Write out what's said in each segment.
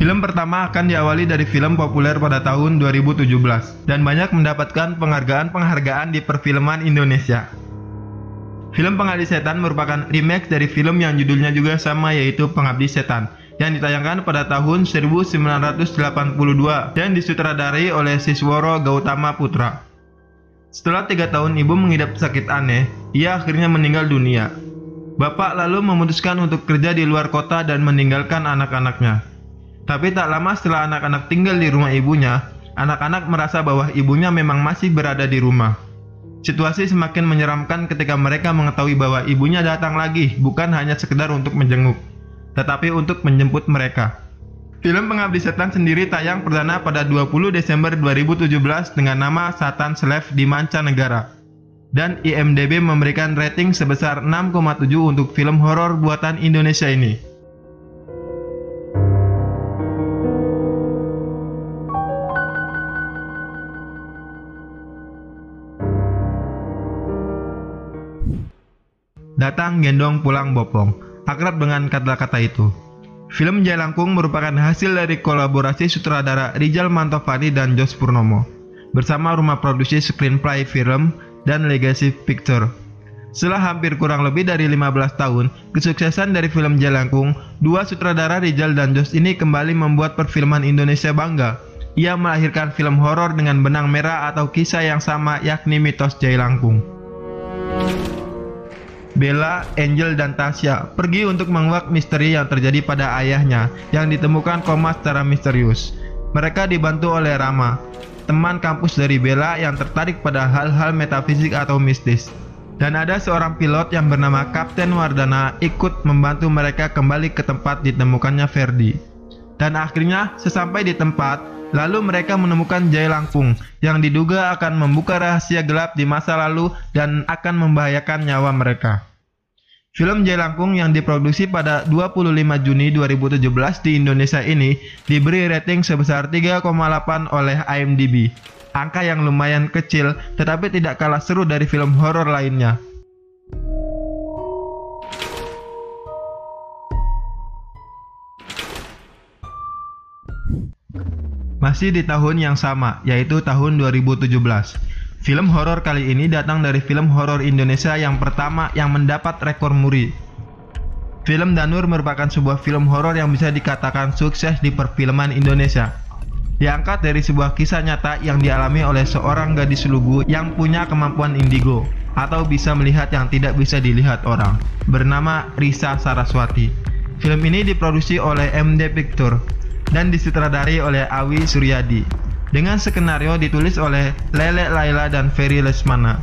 Film pertama akan diawali dari film populer pada tahun 2017 dan banyak mendapatkan penghargaan-penghargaan di perfilman Indonesia. Film Pengabdi Setan merupakan remake dari film yang judulnya juga sama yaitu Pengabdi Setan yang ditayangkan pada tahun 1982 dan disutradarai oleh Sisworo Gautama Putra. Setelah tiga tahun ibu mengidap sakit aneh, ia akhirnya meninggal dunia. Bapak lalu memutuskan untuk kerja di luar kota dan meninggalkan anak-anaknya. Tapi tak lama setelah anak-anak tinggal di rumah ibunya, anak-anak merasa bahwa ibunya memang masih berada di rumah. Situasi semakin menyeramkan ketika mereka mengetahui bahwa ibunya datang lagi bukan hanya sekedar untuk menjenguk, tetapi untuk menjemput mereka. Film Pengabdi Setan sendiri tayang perdana pada 20 Desember 2017 dengan nama Satan Slave di mancanegara. Dan IMDb memberikan rating sebesar 6,7 untuk film horor buatan Indonesia ini. Datang gendong pulang bopong, akrab dengan kata-kata itu. Film Jalangkung merupakan hasil dari kolaborasi sutradara Rizal Mantovani dan Jos Purnomo bersama rumah produksi Screenplay Film dan Legacy Picture. Setelah hampir kurang lebih dari 15 tahun kesuksesan dari film Jalangkung, dua sutradara Rizal dan Jos ini kembali membuat perfilman Indonesia bangga. Ia melahirkan film horor dengan benang merah atau kisah yang sama yakni mitos Jalangkung. Bella, Angel, dan Tasya pergi untuk menguak misteri yang terjadi pada ayahnya yang ditemukan koma secara misterius. Mereka dibantu oleh Rama, teman kampus dari Bella yang tertarik pada hal-hal metafisik atau mistis. Dan ada seorang pilot yang bernama Kapten Wardana ikut membantu mereka kembali ke tempat ditemukannya Ferdi. Dan akhirnya, sesampai di tempat, lalu mereka menemukan Jai Langkung yang diduga akan membuka rahasia gelap di masa lalu dan akan membahayakan nyawa mereka. Film Jelangkung yang diproduksi pada 25 Juni 2017 di Indonesia ini diberi rating sebesar 3,8 oleh IMDb. Angka yang lumayan kecil tetapi tidak kalah seru dari film horor lainnya. Masih di tahun yang sama, yaitu tahun 2017. Film horor kali ini datang dari film horor Indonesia yang pertama yang mendapat rekor muri. Film Danur merupakan sebuah film horor yang bisa dikatakan sukses di perfilman Indonesia. Diangkat dari sebuah kisah nyata yang dialami oleh seorang gadis lugu yang punya kemampuan indigo atau bisa melihat yang tidak bisa dilihat orang, bernama Risa Saraswati. Film ini diproduksi oleh MD Picture dan disutradari oleh Awi Suryadi dengan skenario ditulis oleh Lele Laila dan Ferry Lesmana.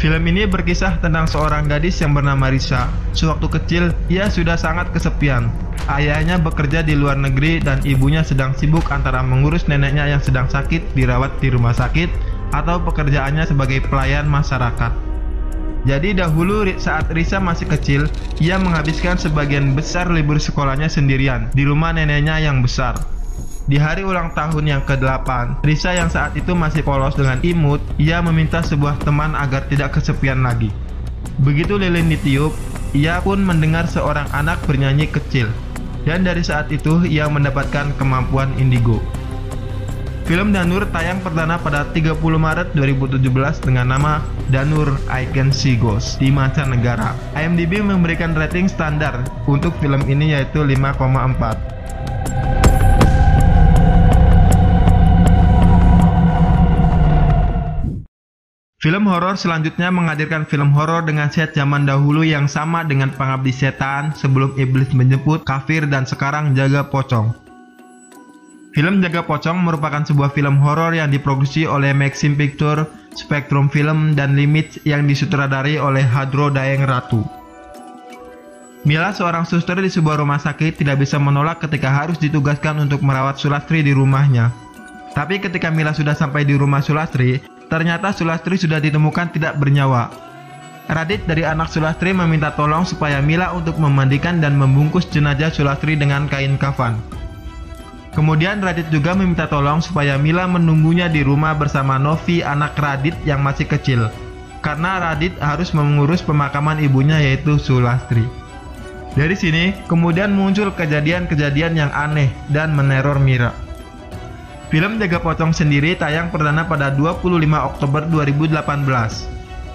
Film ini berkisah tentang seorang gadis yang bernama Risa. Sewaktu kecil, ia sudah sangat kesepian. Ayahnya bekerja di luar negeri dan ibunya sedang sibuk antara mengurus neneknya yang sedang sakit dirawat di rumah sakit atau pekerjaannya sebagai pelayan masyarakat. Jadi dahulu saat Risa masih kecil, ia menghabiskan sebagian besar libur sekolahnya sendirian di rumah neneknya yang besar. Di hari ulang tahun yang ke-8, Risa yang saat itu masih polos dengan imut, ia meminta sebuah teman agar tidak kesepian lagi. Begitu lilin ditiup, ia pun mendengar seorang anak bernyanyi kecil. Dan dari saat itu, ia mendapatkan kemampuan indigo. Film Danur tayang perdana pada 30 Maret 2017 dengan nama Danur I Can See Ghosts di mancanegara. IMDb memberikan rating standar untuk film ini yaitu 5,4. Film horor selanjutnya menghadirkan film horor dengan set zaman dahulu yang sama dengan Pengabdi Setan, sebelum iblis menjemput, kafir, dan sekarang Jaga Pocong. Film Jaga Pocong merupakan sebuah film horor yang diproduksi oleh Maxim Picture, Spectrum Film, dan Limit yang disutradari oleh Hadro Daeng Ratu. Mila, seorang suster di sebuah rumah sakit, tidak bisa menolak ketika harus ditugaskan untuk merawat Sulastri di rumahnya. Tapi ketika Mila sudah sampai di rumah Sulastri, Ternyata Sulastri sudah ditemukan tidak bernyawa. Radit dari anak Sulastri meminta tolong supaya Mila untuk memandikan dan membungkus jenazah Sulastri dengan kain kafan. Kemudian Radit juga meminta tolong supaya Mila menunggunya di rumah bersama Novi anak Radit yang masih kecil. Karena Radit harus mengurus pemakaman ibunya yaitu Sulastri. Dari sini, kemudian muncul kejadian-kejadian yang aneh dan meneror Mira. Film Jaga Pocong sendiri tayang perdana pada 25 Oktober 2018.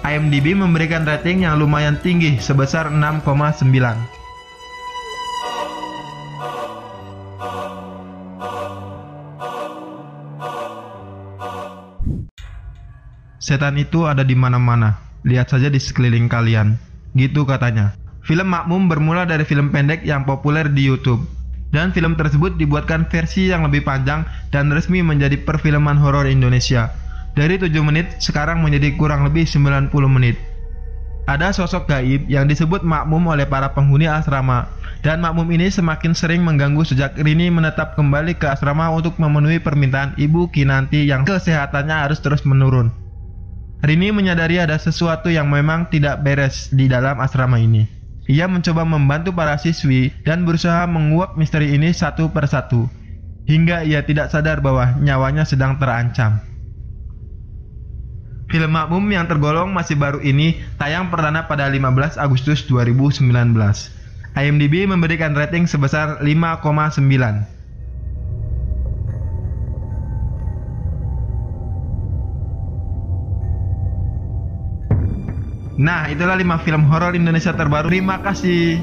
IMDb memberikan rating yang lumayan tinggi sebesar 6,9. Setan itu ada di mana-mana. Lihat saja di sekeliling kalian. Gitu katanya. Film Makmum bermula dari film pendek yang populer di YouTube. Dan film tersebut dibuatkan versi yang lebih panjang dan resmi menjadi perfilman horor Indonesia. Dari 7 menit sekarang menjadi kurang lebih 90 menit. Ada sosok gaib yang disebut makmum oleh para penghuni asrama dan makmum ini semakin sering mengganggu sejak Rini menetap kembali ke asrama untuk memenuhi permintaan Ibu Kinanti yang kesehatannya harus terus menurun. Rini menyadari ada sesuatu yang memang tidak beres di dalam asrama ini. Ia mencoba membantu para siswi dan berusaha menguak misteri ini satu persatu, hingga ia tidak sadar bahwa nyawanya sedang terancam. Film Makmum yang tergolong masih baru ini tayang perdana pada 15 Agustus 2019. IMDb memberikan rating sebesar 5,9. Nah, itulah 5 film horor Indonesia terbaru. Terima kasih.